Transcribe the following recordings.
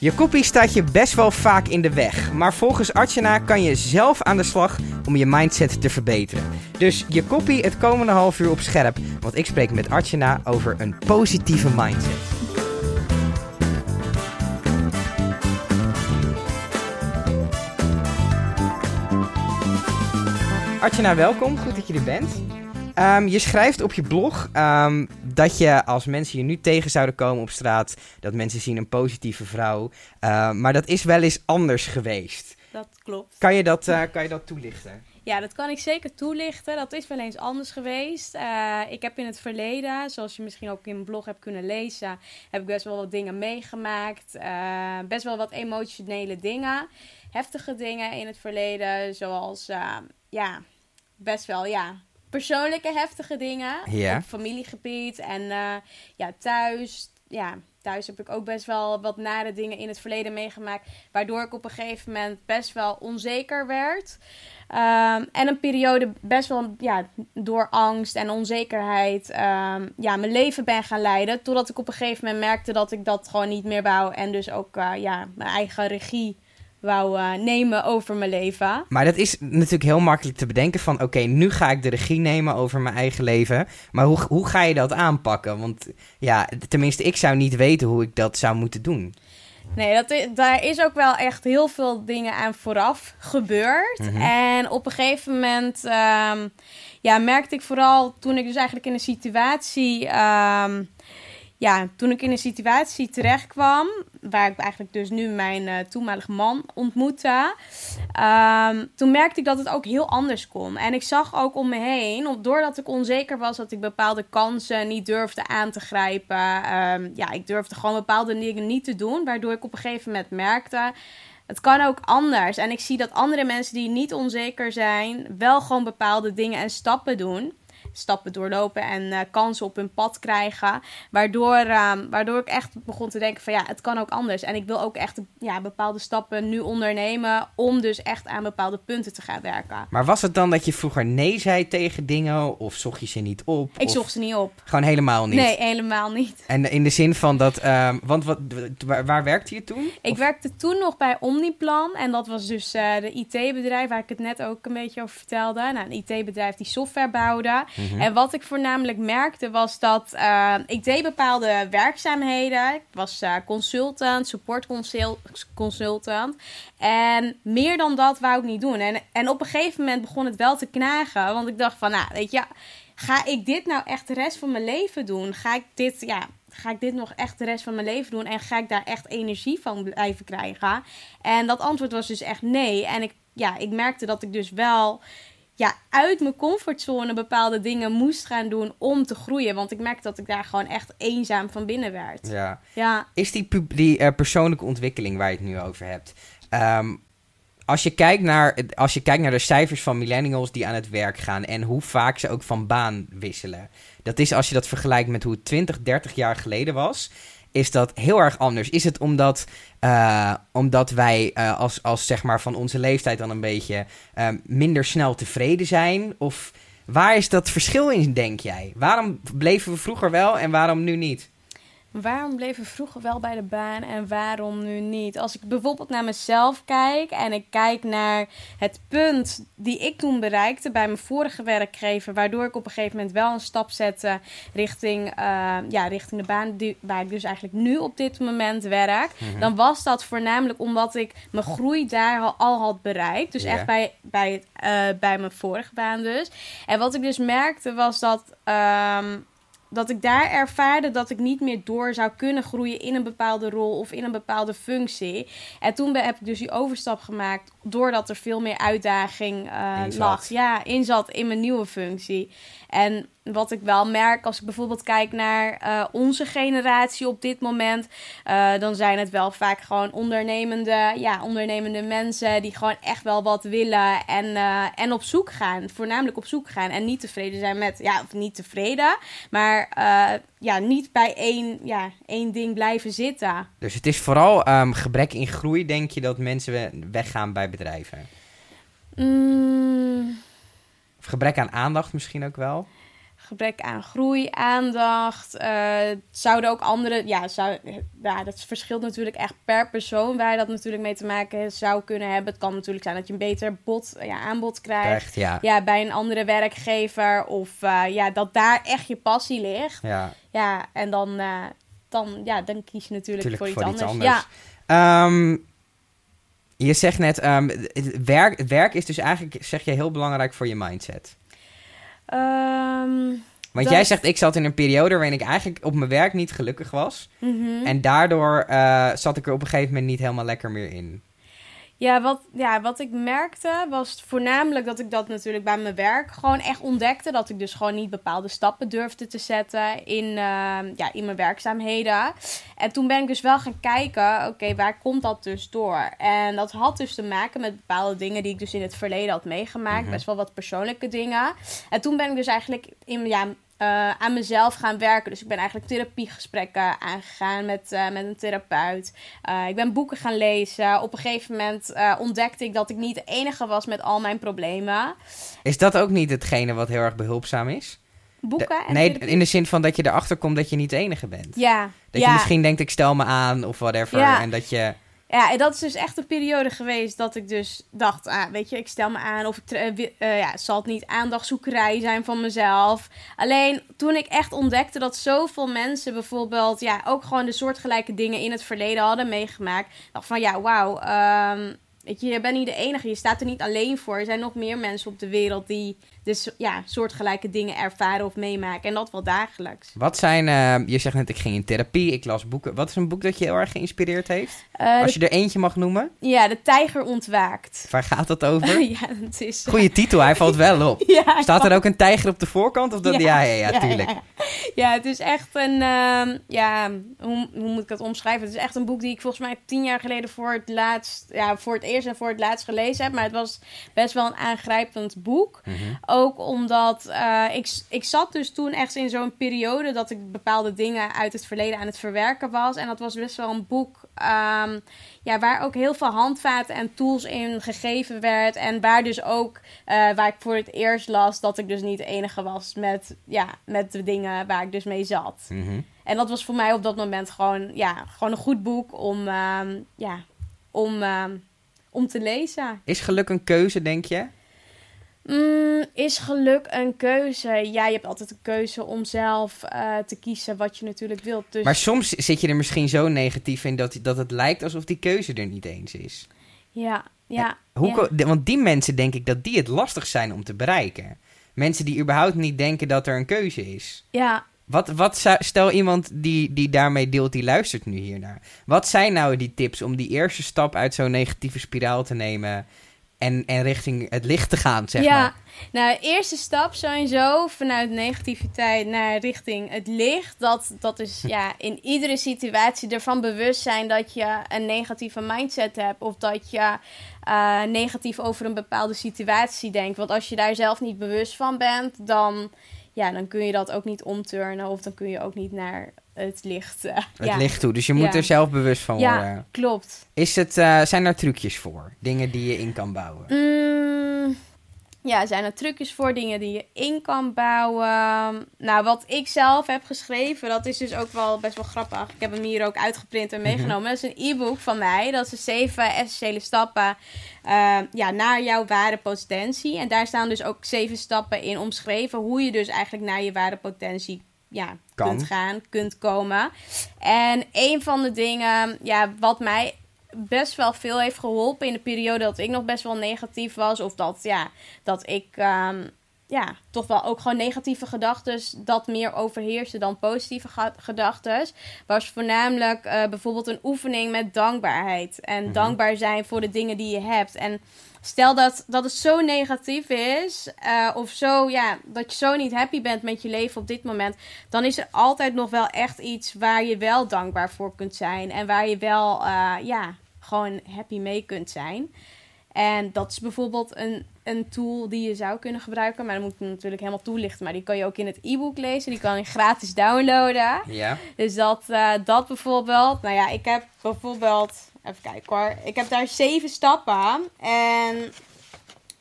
Je kopie staat je best wel vaak in de weg, maar volgens Archana kan je zelf aan de slag om je mindset te verbeteren. Dus je kopie het komende half uur op scherp, want ik spreek met Archana over een positieve mindset. Archana, welkom. Goed dat je er bent. Ehm, je schrijft op je blog ehm, dat je als mensen je nu tegen zouden komen op straat, dat mensen zien een positieve vrouw. Ehm, maar dat is wel eens anders geweest. Dat klopt. Kan je dat, eh, kan je dat toelichten? Ja, dat kan ik zeker toelichten. Dat is wel eens anders geweest. Eh, ik heb in het verleden, zoals je misschien ook in mijn blog hebt kunnen lezen, heb ik best wel wat dingen meegemaakt. Eh, best wel wat emotionele dingen. Heftige dingen in het verleden, zoals ja, best wel ja, persoonlijke heftige dingen Ja. op familiegebied en eh, ja, thuis. Ja, thuis heb ik ook best wel wat nare dingen in het verleden meegemaakt. Waardoor ik op een gegeven moment best wel onzeker werd. Ehm, en een periode best wel ja, door angst en onzekerheid ehm, ja, mijn leven ben gaan leiden. Totdat ik op een gegeven moment merkte dat ik dat gewoon niet meer wou. En dus ook eh, ja, mijn eigen regie wou eh, nemen over mijn leven. Maar dat is natuurlijk heel makkelijk te bedenken van... oké, nu ga ik de regie nemen over mijn eigen leven. Maar hoe, hoe ga je dat aanpakken? Want ja, tenminste, ik zou niet weten hoe ik dat zou moeten doen. Nee, dat is, daar is ook wel echt heel veel dingen aan vooraf gebeurd. Mhm. En op een gegeven moment ehm, ja, merkte ik vooral toen ik dus eigenlijk in een situatie... ehm, ja, toen ik in een situatie terecht kwam, waar ik eigenlijk dus nu mijn toenmalige man ontmoette, ehm, toen merkte ik dat het ook heel anders kon. En ik zag ook om me heen, doordat ik onzeker was, dat ik bepaalde kansen niet durfde aan te grijpen. Ehm, ja, ik durfde gewoon bepaalde dingen niet te doen, waardoor ik op een gegeven moment merkte. Het kan ook anders. En ik zie dat andere mensen die niet onzeker zijn, wel gewoon bepaalde dingen en stappen doen stappen doorlopen en eh, kansen op hun pad krijgen. Waardoor, ehm, waardoor ik echt begon te denken van ja, het kan ook anders. En ik wil ook echt ja, bepaalde stappen nu ondernemen om dus echt aan bepaalde punten te gaan werken. Maar was het dan dat je vroeger nee zei tegen dingen? Of zocht je ze niet op? Ik zocht ze niet op. Gewoon helemaal niet? Nee, helemaal niet. En in de zin van dat... ehm, want wat, waar, waar werkte je toen? Ik Of- werkte toen nog bij Omniplan. En dat was dus eh, de IT-bedrijf waar ik het net ook een beetje over vertelde. Nou, een IT-bedrijf die software bouwde. Mhm. En wat ik voornamelijk merkte was dat eh, ik deed bepaalde werkzaamheden. Ik was eh, consultant, support consul- consultant. En meer dan dat wou ik niet doen. En, en op een gegeven moment begon het wel te knagen. Want ik dacht van, nou, weet je, ga ik dit nou echt de rest van mijn leven doen? Ga ik dit, ja, ga ik dit nog echt de rest van mijn leven doen? En ga ik daar echt energie van blijven krijgen? En dat antwoord was dus echt nee. En ik, ja, ik merkte dat ik dus wel ja, uit mijn comfortzone bepaalde dingen moest gaan doen om te groeien. Want ik merkte dat ik daar gewoon echt eenzaam van binnen werd. Ja. Ja, Is die, die eh, persoonlijke ontwikkeling waar je het nu over hebt... ehm, als, je kijkt naar, als je kijkt naar de cijfers van millennials die aan het werk gaan... en hoe vaak ze ook van baan wisselen... dat is als je dat vergelijkt met hoe het 20, 30 jaar geleden was... is dat heel erg anders. Is het omdat, eh, omdat wij eh, als, als zeg maar van onze leeftijd dan een beetje... eh, minder snel tevreden zijn? Of waar is dat verschil in, denk jij? Waarom bleven we vroeger wel en waarom nu niet? Waarom bleven we vroeger wel bij de baan en waarom nu niet? Als ik bijvoorbeeld naar mezelf kijk en ik kijk naar het punt die ik toen bereikte bij mijn vorige werkgever, waardoor ik op een gegeven moment wel een stap zette richting, eh, ja, richting de baan die, waar ik dus eigenlijk nu op dit moment werk, Mhm. dan was dat voornamelijk omdat ik mijn groei daar al, al had bereikt. Dus echt bij, bij, eh, bij mijn vorige baan dus. En wat ik dus merkte was dat, ehm, dat ik daar ervaarde dat ik niet meer door zou kunnen groeien in een bepaalde rol of in een bepaalde functie. En toen heb ik dus die overstap gemaakt doordat er veel meer uitdaging eh, lag. Ja, in zat in mijn nieuwe functie. En wat ik wel merk als ik bijvoorbeeld kijk naar eh, onze generatie op dit moment, eh, dan zijn het wel vaak gewoon ondernemende, ja, ondernemende mensen die gewoon echt wel wat willen en, eh, en op zoek gaan. Voornamelijk op zoek gaan en niet tevreden zijn met, ja, of niet tevreden, maar ja, niet bij één, ja, één ding blijven zitten. Dus het is vooral ehm, gebrek in groei, denk je, dat mensen we- weggaan bij bedrijven? Mm, Of gebrek aan aandacht misschien ook wel? Gebrek aan groei, aandacht. eh, zouden ook andere, ja, zou, ja, dat verschilt natuurlijk echt per persoon waar dat natuurlijk mee te maken zou kunnen hebben. Het kan natuurlijk zijn dat je een beter bod, ja, aanbod krijgt. Echt, ja. Ja, bij een andere werkgever of eh, ja, dat daar echt je passie ligt. Ja, Ja, en dan, eh, dan, ja, dan kies je natuurlijk, voor, voor iets, anders. anders. Ehm, je zegt net, het werk, werk is dus eigenlijk, zeg je, heel belangrijk voor je mindset. Ehm, Want Dat- jij zegt, ik zat in een periode waarin ik eigenlijk op mijn werk niet gelukkig was. mhm. En daardoor eh, zat ik er op een gegeven moment niet helemaal lekker meer in. Ja wat, ja, wat ik merkte was voornamelijk dat ik dat natuurlijk bij mijn werk gewoon echt ontdekte. Dat ik dus gewoon niet bepaalde stappen durfde te zetten in, ehm, ja, in mijn werkzaamheden. En toen ben ik dus wel gaan kijken, oké, waar komt dat dus door? En dat had dus te maken met bepaalde dingen die ik dus in het verleden had meegemaakt. Mhm. Best wel wat persoonlijke dingen. En toen ben ik dus eigenlijk in, ja, eh, aan mezelf gaan werken. Dus ik ben eigenlijk therapiegesprekken aangegaan met, eh, met een therapeut. Eh, ik ben boeken gaan lezen. Op een gegeven moment ontdekte ik dat ik niet de enige was met al mijn problemen. Is dat ook niet hetgene wat heel erg behulpzaam is? Boeken De- en nee, therapie. in de zin van dat je erachter komt dat je niet de enige bent. Ja, Dat ja. je misschien denkt, ik stel me aan of whatever. Ja. En dat je... ja, en dat is dus echt een periode geweest dat ik dus dacht, ah, weet je, ik stel me aan of ik, eh, eh, ja, zal het niet aandachtzoekerij zijn van mezelf. Alleen toen ik echt ontdekte dat zoveel mensen bijvoorbeeld, ja, ook gewoon de soortgelijke dingen in het verleden hadden meegemaakt, dacht van, ja, wauw, ehm, weet je, je bent niet de enige, je staat er niet alleen voor. Er zijn nog meer mensen op de wereld die dus ja, soortgelijke dingen ervaren of meemaken en dat wel dagelijks. Wat zijn... eh, je zegt net, ik ging in therapie, ik las boeken. Wat is een boek dat je heel erg geïnspireerd heeft? Eh, Als je er eentje mag noemen. ja, de tijger ontwaakt. Waar gaat dat over? ja, het is... Goeie titel, hij valt wel op. Ja, Staat er ook een tijger op de voorkant? Of dat... ja, ja, ja, tuurlijk. Ja, Ja, het is echt een. ehm, ja, hoe, hoe moet ik dat omschrijven? Het is echt een boek die ik volgens mij tien jaar geleden voor het laatst. Ja, voor het eerst en voor het laatst gelezen heb. Maar het was best wel een aangrijpend boek. Mhm. Ook omdat eh, ik, ik zat dus toen echt in zo'n periode dat ik bepaalde dingen uit het verleden aan het verwerken was. En dat was best wel een boek ehm, ja, waar ook heel veel handvaten en tools in gegeven werd. En waar dus ook, eh, waar ik voor het eerst las, dat ik dus niet de enige was met, ja, met de dingen waar ik dus mee zat. Mhm. En dat was voor mij op dat moment gewoon, ja, gewoon een goed boek om, ehm, ja, om, ehm, om te lezen. Is geluk een keuze, denk je? Mm, is geluk een keuze? Ja, je hebt altijd een keuze om zelf eh, te kiezen wat je natuurlijk wilt. Dus Maar soms zit je er misschien zo negatief in dat, dat het lijkt alsof die keuze er niet eens is. ja, ja. Hoe ja. want die mensen denk ik dat die het lastig zijn om te bereiken. Mensen die überhaupt niet denken dat er een keuze is. ja, Wat, wat zou, stel iemand die, die daarmee deelt, die luistert nu hiernaar. Wat zijn nou die tips om die eerste stap uit zo'n negatieve spiraal te nemen en, en richting het licht te gaan, zeg ja. maar? Nou, de eerste stap sowieso vanuit negativiteit naar richting het licht. Dat, dat is ja, in iedere situatie ervan bewust zijn dat je een negatieve mindset hebt. Of dat je eh, negatief over een bepaalde situatie denkt. Want als je daar zelf niet bewust van bent, dan, ja, dan kun je dat ook niet omturnen. Of dan kun je ook niet naar het licht. eh, Het ja. licht toe, dus je moet Ja. er zelf bewust van Ja. worden. Klopt. Is het, eh, zijn er trucjes voor? Dingen die je in kan bouwen? Mm, ja, zijn er trucjes voor dingen die je in kan bouwen? Nou, wat ik zelf heb geschreven, dat is dus ook wel best wel grappig. Ik heb hem hier ook uitgeprint en meegenomen. Dat is een e-book van mij. Dat is de zeven essentiële stappen eh, ja, naar jouw ware potentie. En daar staan dus ook zeven stappen in omschreven. Hoe je dus eigenlijk naar je ware potentie ja, Kan. kunt gaan, kunt komen. En een van de dingen, ja, wat mij best wel veel heeft geholpen in de periode dat ik nog best wel negatief was. Of dat, ja, dat ik ehm, ja, toch wel ook gewoon negatieve gedachten dat meer overheerste dan positieve gedachten. Was voornamelijk eh, bijvoorbeeld een oefening met dankbaarheid. En Mhm. dankbaar zijn voor de dingen die je hebt. En stel dat, dat het zo negatief is, eh, of zo, ja, dat je zo niet happy bent met je leven op dit moment, dan is er altijd nog wel echt iets waar je wel dankbaar voor kunt zijn. En waar je wel, eh, ja, gewoon happy mee kunt zijn. En dat is bijvoorbeeld een, een tool die je zou kunnen gebruiken. Maar dan moet ik hem natuurlijk helemaal toelichten. Maar die kan je ook in het e-book lezen. Die kan je gratis downloaden. Ja. Dus dat, eh, dat bijvoorbeeld. Nou ja, ik heb bijvoorbeeld. Even kijken hoor. Ik heb daar zeven stappen. En.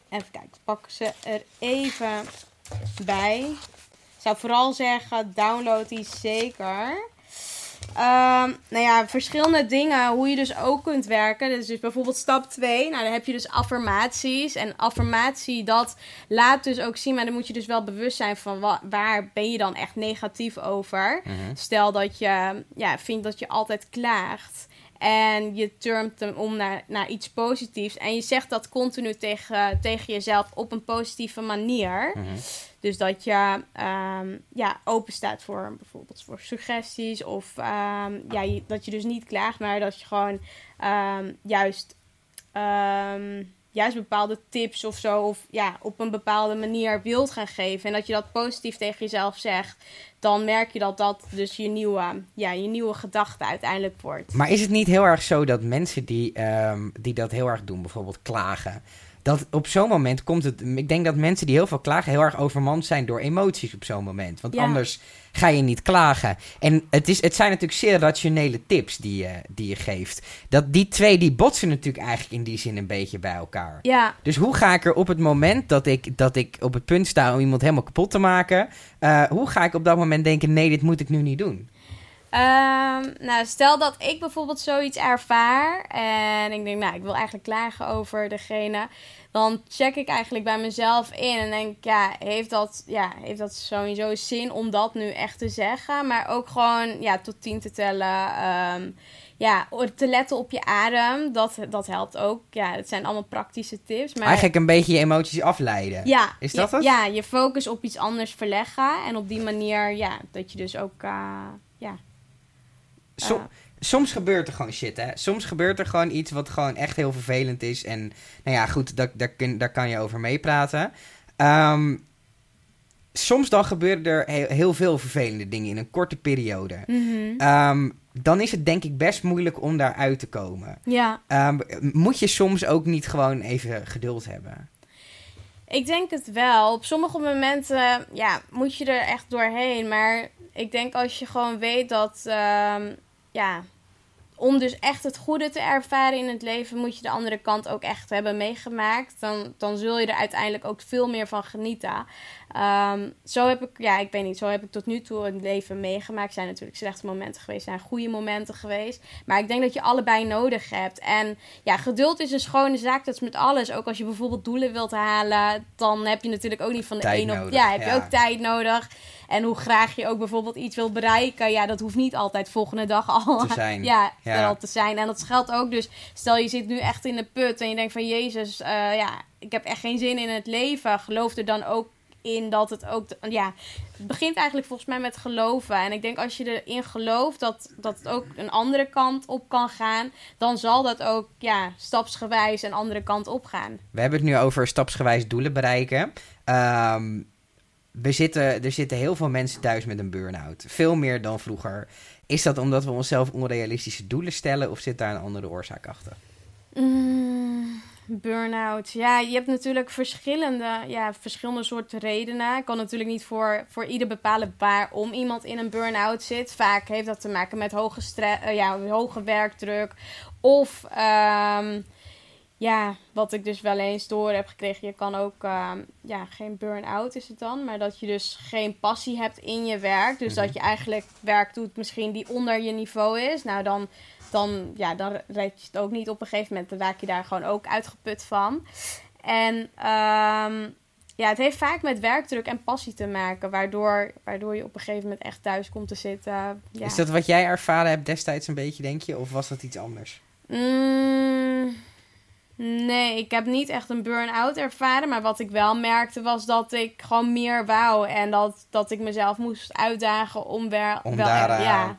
Even kijken, ik pak ze er even bij. Het zou vooral zeggen, download die zeker. Ehm, nou ja, verschillende dingen hoe je dus ook kunt werken. Dus, dus bijvoorbeeld stap 2. Nou, dan heb je dus affirmaties. En affirmatie, dat laat dus ook zien... maar dan moet je dus wel bewust zijn van... waar ben je dan echt negatief over. Mhm. Stel dat je ja, vindt dat je altijd klaagt... En je turmt hem om naar, naar iets positiefs. En je zegt dat continu tegen, tegen jezelf op een positieve manier. Mhm. Dus dat je um, ja, open staat voor bijvoorbeeld voor suggesties. Of ehm, ja, je, dat je dus niet klaagt, maar dat je gewoon ehm, juist, juist bepaalde tips of zo. Of ja, op een bepaalde manier wilt gaan geven. En dat je dat positief tegen jezelf zegt. Dan merk je dat dat dus je nieuwe, ja, je nieuwe gedachte uiteindelijk wordt. Maar is het niet heel erg zo dat mensen die, die dat heel erg doen, bijvoorbeeld klagen dat op zo'n moment komt het. Ik denk dat mensen die heel veel klagen heel erg overmand zijn door emoties op zo'n moment. Want anders ga je niet klagen. En het, is, het zijn natuurlijk zeer rationele tips die je, die je geeft. Dat die twee die botsen natuurlijk eigenlijk in die zin een beetje bij elkaar. Ja. Dus hoe ga ik er op het moment dat ik, dat ik op het punt sta om iemand helemaal kapot te maken. Uh, hoe ga ik op dat moment denken: nee, dit moet ik nu niet doen? Um, nou, stel dat ik bijvoorbeeld zoiets ervaar en ik denk, nou, ik wil eigenlijk klagen over degene, dan check ik eigenlijk bij mezelf in en denk, ja, heeft dat, ja, heeft dat sowieso zin om dat nu echt te zeggen? Maar ook gewoon, ja, tot tien te tellen, um, ja, te letten op je adem, dat, dat helpt ook. Ja, het zijn allemaal praktische tips. Maar... Eigenlijk een beetje je emoties afleiden. Ja. Is dat ja, het? Ja, je focus op iets anders verleggen en op die manier, ja, dat je dus ook, uh, ja So, soms gebeurt er gewoon shit, hè. Soms gebeurt er gewoon iets wat gewoon echt heel vervelend is. En nou ja, goed, daar, daar, kun, daar kan je over meepraten. Um, soms dan gebeuren er heel, heel, veel vervelende dingen in een korte periode. Mm -hmm. um, dan is het denk ik best moeilijk om daaruit te komen. Ja. Um, moet je soms ook niet gewoon even geduld hebben? Ik denk het wel. Op sommige momenten ja, moet je er echt doorheen. Maar ik denk als je gewoon weet dat um, ja, om dus echt het goede te ervaren in het leven, moet je de andere kant ook echt hebben meegemaakt. Dan, dan zul je er uiteindelijk ook veel meer van genieten. Um, zo heb ik, ja, ik weet niet, zo heb ik tot nu toe het leven meegemaakt. Er zijn natuurlijk slechte momenten geweest, zijn goede momenten geweest. Maar ik denk dat je allebei nodig hebt. En ja, geduld is een schone zaak, dat is met alles. Ook als je bijvoorbeeld doelen wilt halen, dan heb je natuurlijk ook niet van de tijd een op... nodig, Ja, heb ja. je ook tijd nodig. En hoe graag je ook bijvoorbeeld iets wil bereiken, ja, dat hoeft niet altijd volgende dag al Te zijn. Ja, Ja. er al te zijn. En dat geldt ook dus, stel je zit nu echt in de put en je denkt van Jezus, eh, ja, ik heb echt geen zin in het leven. Geloof er dan ook in dat het ook, ja, het begint eigenlijk volgens mij met geloven. En ik denk als je erin gelooft dat, dat het ook een andere kant op kan gaan, dan zal dat ook, ja, stapsgewijs een andere kant op gaan. We hebben het nu over stapsgewijs doelen bereiken. Um, we zitten, er zitten heel veel mensen thuis met een burn-out. Veel meer dan vroeger. Is dat omdat we onszelf onrealistische doelen stellen of zit daar een andere oorzaak achter? Mm, burn-out. Ja, je hebt natuurlijk verschillende, ja, verschillende soorten redenen. Ik kan natuurlijk niet voor, voor ieder bepalen waarom iemand in een burn-out zit. Vaak heeft dat te maken met hoge, uh, ja, hoge werkdruk. Of um, ja, wat ik dus wel eens door heb gekregen. Je kan ook, uh, ja, geen burn-out is het dan. Maar dat je dus geen passie hebt in je werk. Dus mm -hmm. dat je eigenlijk werk doet misschien die onder je niveau is. Nou, dan, dan, ja, dan red je het ook niet op een gegeven moment. Dan raak je daar gewoon ook uitgeput van. En um, ja, het heeft vaak met werkdruk en passie te maken. Waardoor, waardoor je op een gegeven moment echt thuis komt te zitten. Ja. Is dat wat jij ervaren hebt destijds een beetje, denk je? Of was dat iets anders? Mm, Nee, ik heb niet echt een burn-out ervaren. Maar wat ik wel merkte was dat ik gewoon meer wou. En dat, dat ik mezelf moest uitdagen om, wel, Om wel daar, ja.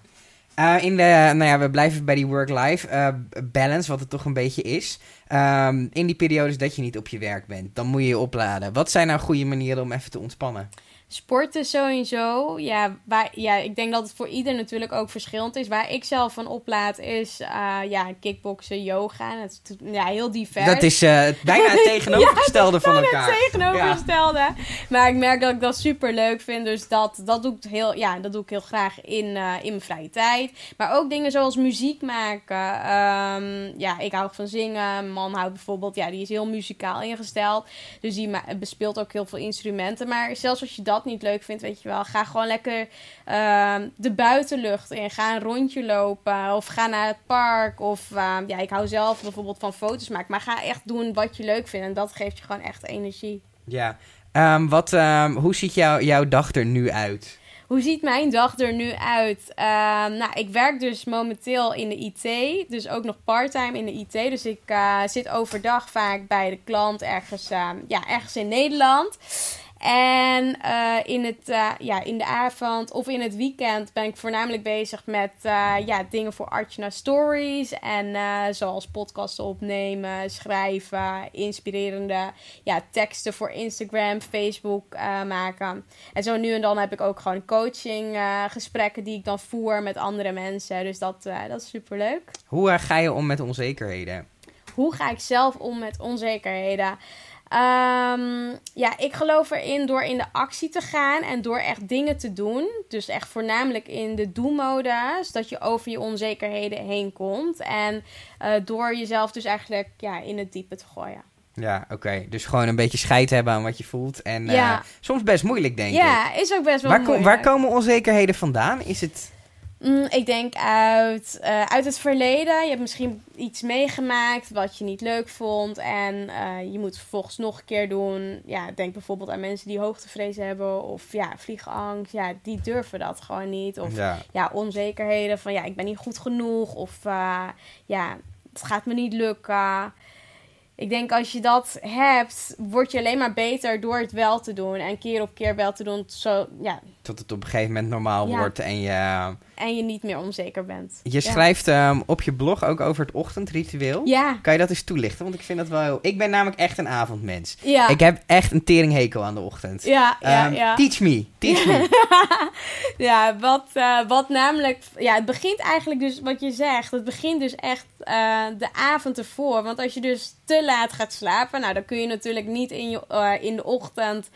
Uh, in de, nou ja, we blijven bij die work-life uh, balance, wat het toch een beetje is. Um, in die periodes dat je niet op je werk bent, dan moet je je opladen. Wat zijn nou goede manieren om even te ontspannen? Sporten sowieso. Ja, waar, ja, ik denk dat het voor ieder natuurlijk ook verschillend is. Waar ik zelf van oplaad is uh, ja, kickboksen, yoga. Het ja, heel divers. Dat is uh, bijna het tegenovergestelde van elkaar. Het tegenovergestelde. Ja. Maar ik merk dat ik dat super leuk vind. Dus dat, dat, doe, ik heel, ja, dat doe ik heel graag in, uh, in mijn vrije tijd. Maar ook dingen zoals muziek maken. Um, ja, ik hou van zingen. Mijn man houdt bijvoorbeeld, ja, die is heel muzikaal ingesteld. Dus die bespeelt ook heel veel instrumenten. Maar zelfs als je dat dat niet leuk vindt, weet je wel, ga gewoon lekker ehm, de buitenlucht in. Ga een rondje lopen of ga naar het park. Of ehm, ja, ik hou zelf bijvoorbeeld van foto's maken. Maar ga echt doen wat je leuk vindt en dat geeft je gewoon echt energie. Ja, Ehm, wat, hoe ziet jou, jouw dag er nu uit? Hoe ziet mijn dag er nu uit? Ehm, nou, ik werk dus momenteel in de IT, dus ook nog parttime in de IT. Dus ik uh, zit overdag vaak bij de klant ergens, ja, ergens in Nederland. En uh, in, het, uh, ja, in de avond of in het weekend ben ik voornamelijk bezig met uh, ja, dingen voor Archana Stories. En zoals podcasten opnemen, schrijven, inspirerende ja, teksten voor Instagram, Facebook maken. En zo nu en dan heb ik ook gewoon coaching gesprekken die ik dan voer met andere mensen. Dus dat, dat is super leuk. Hoe ga je om met onzekerheden? Hoe ga ik zelf om met onzekerheden? Um, ja, ik geloof erin door in de actie te gaan en door echt dingen te doen. Dus echt voornamelijk in de do-modus. Dat je over je onzekerheden heen komt. En uh, door jezelf dus eigenlijk ja, in het diepe te gooien. Ja, oké. Dus gewoon een beetje scheid hebben aan wat je voelt. En ja. uh, soms best moeilijk, denk ja, ik. Ja, is ook best wel waar moeilijk. Waar komen onzekerheden vandaan? Is het... Mm, ik denk uit, uh, uit het verleden. Je hebt misschien iets meegemaakt wat je niet leuk vond. En uh, je moet het vervolgens nog een keer doen. Ja, denk bijvoorbeeld aan mensen die hoogtevrees hebben. Of ja, vliegangst. Ja, die durven dat gewoon niet. Of ja, ja onzekerheden van ja, ik ben niet goed genoeg. Of uh, ja, het gaat me niet lukken ik denk als je dat hebt, word je alleen maar beter door het wel te doen. En keer op keer wel te doen. Zo, ja. Tot het op een gegeven moment normaal wordt en je... En je niet meer onzeker bent. Je schrijft um, op je blog ook over het ochtendritueel. Ja. Kan je dat eens toelichten? Want ik vind dat wel heel... Ik ben namelijk echt een avondmens. Ja. Ik heb echt een teringhekel aan de ochtend. Ja, ja, um, ja. Teach me, teach me. ja, wat, uh, wat namelijk... Ja, het begint eigenlijk dus, wat je zegt. Het begint dus echt uh, de avond ervoor. Want als je dus te laat gaat slapen... Nou, dan kun je natuurlijk niet in, je, uh, in de ochtend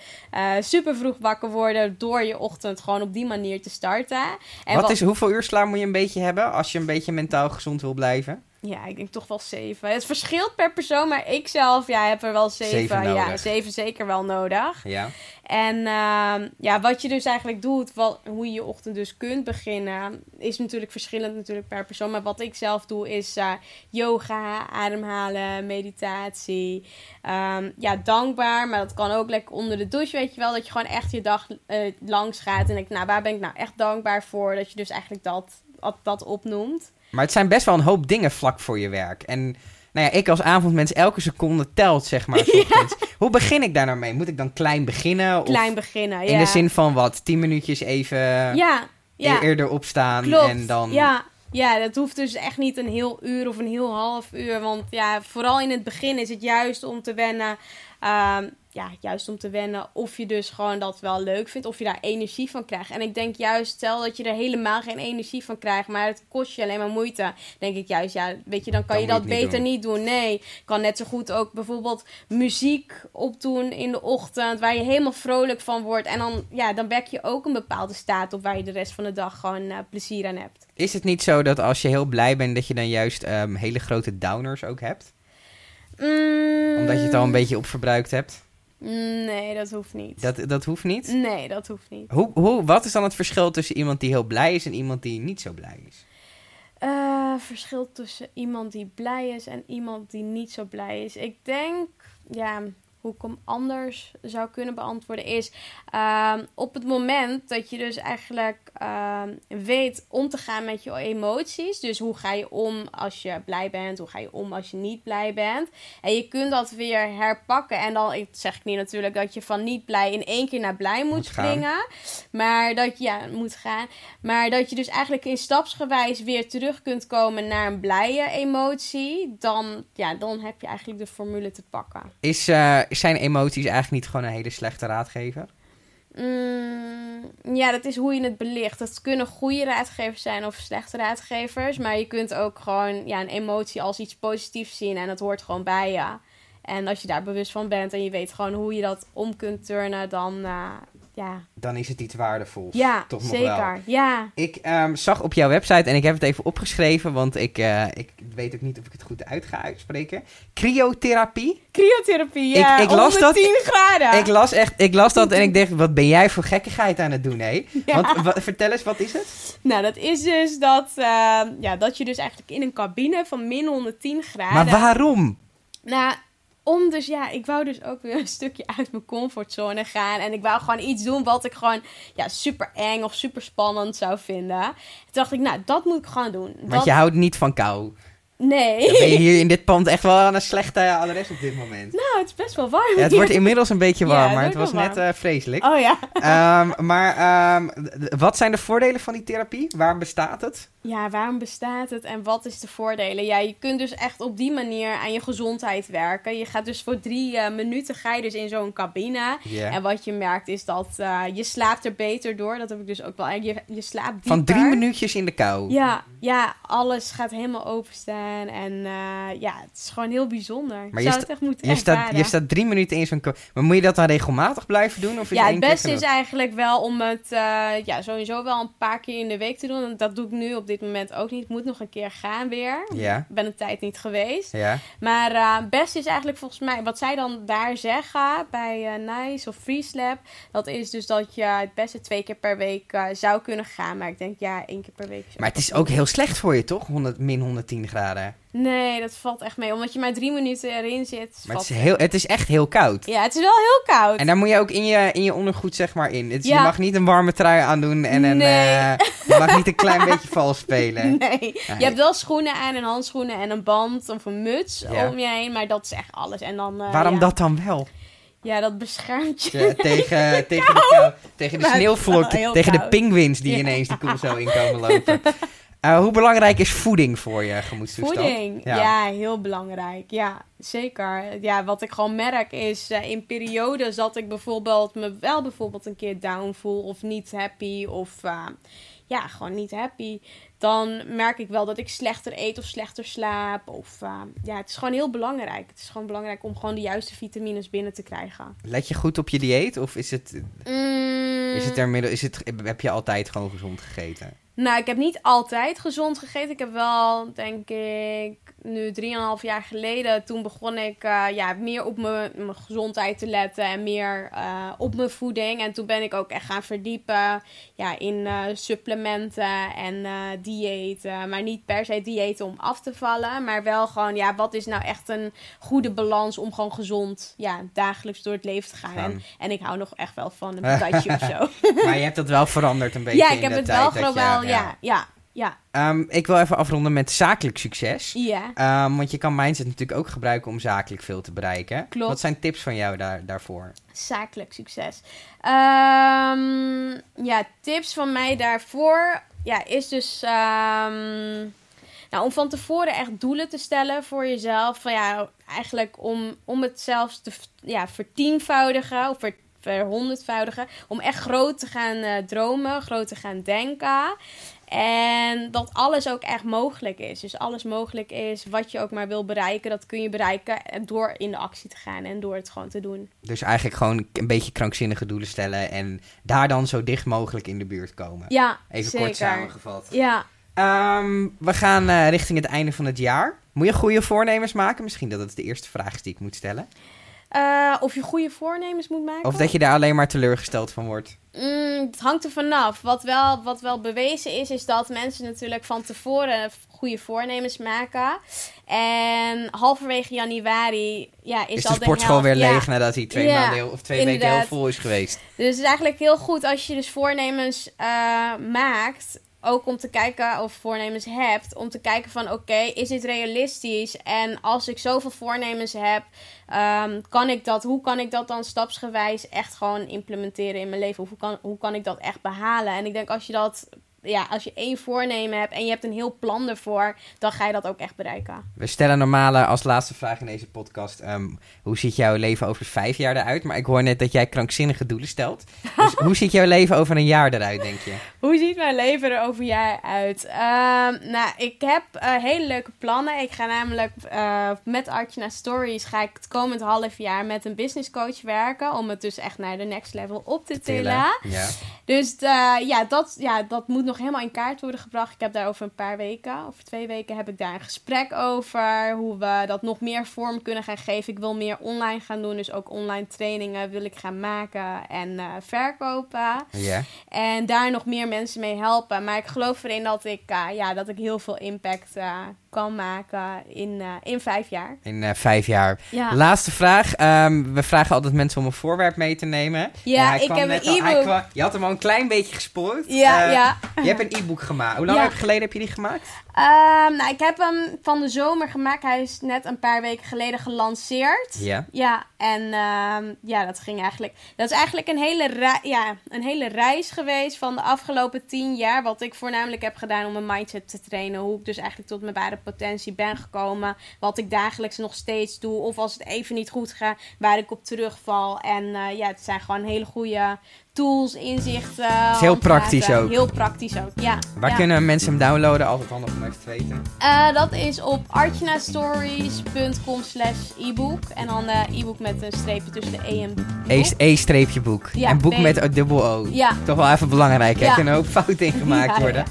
super vroeg wakker worden... door je ochtend gewoon op die manier te starten. En wat, wat is, hoeveel uur slaap moet je een beetje hebben... als je een beetje mentaal gezond wil blijven? Ja, ik denk toch wel zeven. Het verschilt per persoon, maar ik zelf ja, heb er wel zeven. zeven ja, zeven zeker wel nodig. Ja. En uh, ja, wat je dus eigenlijk doet, wat, hoe je je ochtend dus kunt beginnen, is natuurlijk verschillend natuurlijk per persoon. Maar wat ik zelf doe is uh, yoga, ademhalen, meditatie. Um, ja, dankbaar, maar dat kan ook lekker onder de douche, weet je wel. Dat je gewoon echt je dag uh, langs gaat en denk, nou, waar ben ik nou echt dankbaar voor? Dat je dus eigenlijk dat, dat, dat opnoemt. Maar het zijn best wel een hoop dingen vlak voor je werk. En nou ja, ik als avondmens, elke seconde telt, zeg maar. Ja. Hoe begin ik daar nou mee? Moet ik dan klein beginnen? Of klein beginnen, ja. In de zin van wat? Tien minuutjes even ja, ja. E- eerder opstaan Klopt. en dan... Ja. Ja, dat hoeft dus echt niet een heel uur of een heel half uur. Want ja, vooral in het begin is het juist om te wennen Um, ja, juist om te wennen of je dus gewoon dat wel leuk vindt, of je daar energie van krijgt. En ik denk juist, stel dat je er helemaal geen energie van krijgt, maar het kost je alleen maar moeite, denk ik juist, ja, weet je, dan kan dan je dat beter niet doen. Nee, ik kan net zo goed ook bijvoorbeeld muziek opdoen in de ochtend, waar je helemaal vrolijk van wordt. En dan, ja, dan wek je ook een bepaalde staat op waar je de rest van de dag gewoon uh, plezier aan hebt. Is het niet zo dat als je heel blij bent, dat je dan juist um, hele grote downers ook hebt? Mm. Omdat je het al een beetje opverbruikt hebt? Nee, dat hoeft niet. Dat, dat hoeft niet? Nee, dat hoeft niet. Hoe, hoe, wat is dan het verschil tussen iemand die heel blij is en iemand die niet zo blij is? Uh, verschil tussen iemand die blij is en iemand die niet zo blij is. Ik denk, ja, hoe ik hem anders zou kunnen beantwoorden, is uh, op het moment dat je dus eigenlijk uh, weet om te gaan met je emoties. Dus hoe ga je om als je blij bent, hoe ga je om als je niet blij bent. En je kunt dat weer herpakken. En dan zeg ik niet natuurlijk dat je van niet blij in één keer naar blij moet, moet springen. Maar dat je ja, moet gaan. Maar dat je dus eigenlijk in stapsgewijs weer terug kunt komen naar een blije emotie. Dan, ja, dan heb je eigenlijk de formule te pakken. Is, uh, zijn emoties eigenlijk niet gewoon een hele slechte raadgever? Mm, ja, dat is hoe je het belicht. Dat kunnen goede raadgevers zijn of slechte raadgevers. Maar je kunt ook gewoon ja, een emotie als iets positiefs zien. En dat hoort gewoon bij je. En als je daar bewust van bent en je weet gewoon hoe je dat om kunt turnen, dan, uh, ja, Dan is het iets waardevols. ja toch nog zeker. wel. Ja, Ik ehm, zag op jouw website, en ik heb het even opgeschreven, want ik, eh, ik weet ook niet of ik het goed uit ga uitspreken. Cryotherapie. cryotherapie, ja. Ik- ik las dat- 110 graden. Ik las echt, ik las dat en ik dacht, wat ben jij voor gekkigheid aan het doen, hé? Ja. Want wa- vertel eens, wat is het? Nou, dat is dus dat, eh, ja, dat je dus eigenlijk in een cabine van min 110 graden... Maar waarom? Nou, om dus, ja, ik wou dus ook weer een stukje uit mijn comfortzone gaan. En ik wou gewoon iets doen wat ik gewoon, ja, super eng of super spannend zou vinden. Toen dacht ik, nou, dat moet ik gewoon doen. Want Dat- je houdt niet van kou. Nee. Dan ben je hier in dit pand echt wel aan een slechte adres op dit moment. Nou, het is best wel warm. Ja, het wordt inmiddels een beetje warm, het maar het was net eh, vreselijk. Oh ja. Ehm, maar ehm, wat zijn de voordelen van die therapie? Waarom bestaat het? Ja, waarom bestaat het en wat is de voordelen? Ja, je kunt dus echt op die manier aan je gezondheid werken. Je gaat dus voor drie eh, minuten ga je dus in zo'n cabine. En wat je merkt is dat eh, je slaapt er beter door. Dat heb ik dus ook wel. Je, je slaapt dieper. Van drie minuutjes in de kou. Ja, ja, alles gaat helemaal openstaan. En eh, ja, het is gewoon heel bijzonder. Maar je sta- het echt moeten Je staat, je staat drie minuten in zo'n. Maar moet je dat dan regelmatig blijven doen? Of Ja, het beste is eigenlijk wel om het eh, ja, sowieso wel een paar keer in de week te doen. En dat doe ik nu op dit moment ook niet. Ik moet nog een keer gaan weer. Ja, Ik ben een tijd niet geweest. ja. Maar eh, het beste is eigenlijk volgens mij, wat zij dan daar zeggen bij Nice of Freeze Lab. Dat is dus dat je het beste twee keer per week zou kunnen gaan. Maar ik denk ja, één keer per week. Maar het is ook heel slecht voor je, toch? 100, min 110 graden. Nee, dat valt echt mee. Omdat je maar drie minuten erin zit. Maar het is, heel, het is echt heel koud. Ja, het is wel heel koud. En daar moet je ook in je, in je ondergoed zeg maar in. Het is- Ja. Je mag niet een warme trui aandoen en een, Nee. eh, je mag niet een klein beetje vals spelen. Nee, Nee. je hebt wel schoenen aan en handschoenen en een band of een muts Ja. om je heen. Maar dat is echt alles. En dan, eh, Waarom ja. dat dan wel? Ja, dat beschermt je. Ja, tegen, tegen de, kou, tegen de sneeuwvlok, tegen de pinguïns die Ja. ineens die koel zo in komen lopen. Eh, hoe belangrijk is voeding voor je gemoedstoestand? Voeding, Ja. ja. heel belangrijk. Ja, zeker. Ja, wat ik gewoon merk is eh, in periodes dat ik bijvoorbeeld me wel bijvoorbeeld een keer down voel of niet happy of eh, ja, gewoon niet happy. Dan merk ik wel dat ik slechter eet of slechter slaap. Of ja, het is gewoon heel belangrijk. Het is gewoon belangrijk om gewoon de juiste vitamines binnen te krijgen. Let je goed op je dieet of is het, Mm. is het er middel, is het, heb je altijd gewoon gezond gegeten? Nou, ik heb niet altijd gezond gegeten. Ik heb wel, denk ik, nu 3,5 jaar geleden. Toen begon ik eh, ja, meer op mijn, mijn gezondheid te letten en meer eh, op mijn voeding. En toen ben ik ook echt gaan verdiepen ja, in eh, supplementen en diëten. Maar niet per se diëten om af te vallen. Maar wel gewoon, ja, wat is nou echt een goede balans om gewoon gezond ja, dagelijks door het leven te gaan. En, en ik hou nog echt wel van een patatje of zo. Maar je hebt dat wel veranderd een beetje ja, in ik heb de het tijd wel, ja, ja, ja. Ehm, ik wil even afronden met zakelijk succes. Ja. Ehm, want je kan Mindset natuurlijk ook gebruiken om zakelijk veel te bereiken. Klopt. Wat zijn tips van jou daar, daarvoor? Zakelijk succes. Ehm, ja, tips van mij daarvoor ja, is dus nou, om van tevoren echt doelen te stellen voor jezelf. Van, ja, eigenlijk om, om het zelfs te ja, vertienvoudigen of ver, verhonderdvoudigen. Om echt groot te gaan eh, dromen, groot te gaan denken. En dat alles ook echt mogelijk is. Dus alles mogelijk is wat je ook maar wil bereiken. Dat kun je bereiken door in de actie te gaan en door het gewoon te doen. Dus eigenlijk gewoon een beetje krankzinnige doelen stellen en daar dan zo dicht mogelijk in de buurt komen. Ja, Even zeker. kort samengevat. Ja, Ehm, we gaan eh, richting het einde van het jaar. Moet je goede voornemens maken? Misschien dat het de eerste vraag is die ik moet stellen. Eh, of je goede voornemens moet maken. Of dat je daar alleen maar teleurgesteld van wordt. Mm, het hangt er vanaf. Wat wel, wat wel bewezen is, is dat mensen natuurlijk van tevoren goede voornemens maken. En halverwege januari ja, is, Is, al de sportschool helft- weer ja. leeg nadat hij twee, Ja, maanden heel- of twee weken heel vol is geweest? Dus het is eigenlijk heel goed als je dus voornemens eh, maakt. Ook om te kijken of voornemens hebt. Om te kijken van oké, is dit realistisch? En als ik zoveel voornemens heb, ehm, kan ik dat, hoe kan ik dat dan stapsgewijs echt gewoon implementeren in mijn leven? Hoe kan, hoe kan ik dat echt behalen? En ik denk als je dat ja, als je één voornemen hebt en je hebt een heel plan ervoor, dan ga je dat ook echt bereiken. We stellen normale als laatste vraag in deze podcast: ehm, hoe ziet jouw leven over vijf jaar eruit? Maar ik hoor net dat jij krankzinnige doelen stelt. Dus hoe ziet jouw leven over een jaar eruit, denk je? Hoe ziet mijn leven er over een jaar uit? Ehm, nou, ik heb eh, hele leuke plannen. Ik ga namelijk uh, met Artjana Stories ga ik het komend half jaar met een business coach werken. Om het dus echt naar de next level op te tillen. Ja. Dus uh, ja, dat, ja, dat moet nog helemaal in kaart worden gebracht. Ik heb daar over een paar weken, over twee weken, heb ik daar een gesprek over. Hoe we dat nog meer vorm kunnen gaan geven. Ik wil meer online gaan doen. Dus ook online trainingen wil ik gaan maken en uh, verkopen. En daar nog meer mensen mee helpen. Maar ik geloof erin dat ik, uh, ja, dat ik heel veel impact kan maken in, in vijf jaar. In vijf jaar. Ja. Laatste vraag. Um, we vragen altijd mensen om een voorwerp mee te nemen. Ja, ik heb een e-book. Je had hem al een klein beetje gespoord. Ja, ja. Je hebt een e-book gemaakt. Hoe lang Ja. heb je geleden heb je die gemaakt? Um, nou, ik heb hem van de zomer gemaakt. Hij is net een paar weken geleden gelanceerd. Ja. Ja, en um, ja, dat ging eigenlijk. Dat is eigenlijk een hele, ja, een hele reis geweest van de afgelopen tien jaar. Wat ik voornamelijk heb gedaan om mijn mindset te trainen. Hoe ik dus eigenlijk tot mijn ware potentie ben gekomen. Wat ik dagelijks nog steeds doe. Of als het even niet goed gaat, waar ik op terugval. En uh, ja, het zijn gewoon hele goede tools, inzichten. is heel praktisch ook. Heel praktisch ook, ja. Waar ja. kunnen mensen hem downloaden? Altijd handig om even te weten. Uh, dat is op artjanastories.com slash e-book. En dan de e-book met een streepje tussen de E en boek. E-streepje boek. Ja, en boek met een dubbel O. Ja. Toch wel even belangrijk, hè? Er kunnen ook fouten in gemaakt Ja, worden.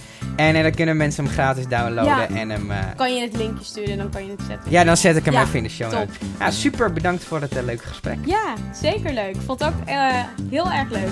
En eh, dan kunnen mensen hem gratis downloaden Ja. en hem... eh, Kan je het linkje sturen, dan kan je het zetten. ja, dan zet ik hem Ja, even in de show top. Ja, super bedankt voor het eh, leuke gesprek. Ja, zeker leuk. Vond het ook uh, heel erg leuk.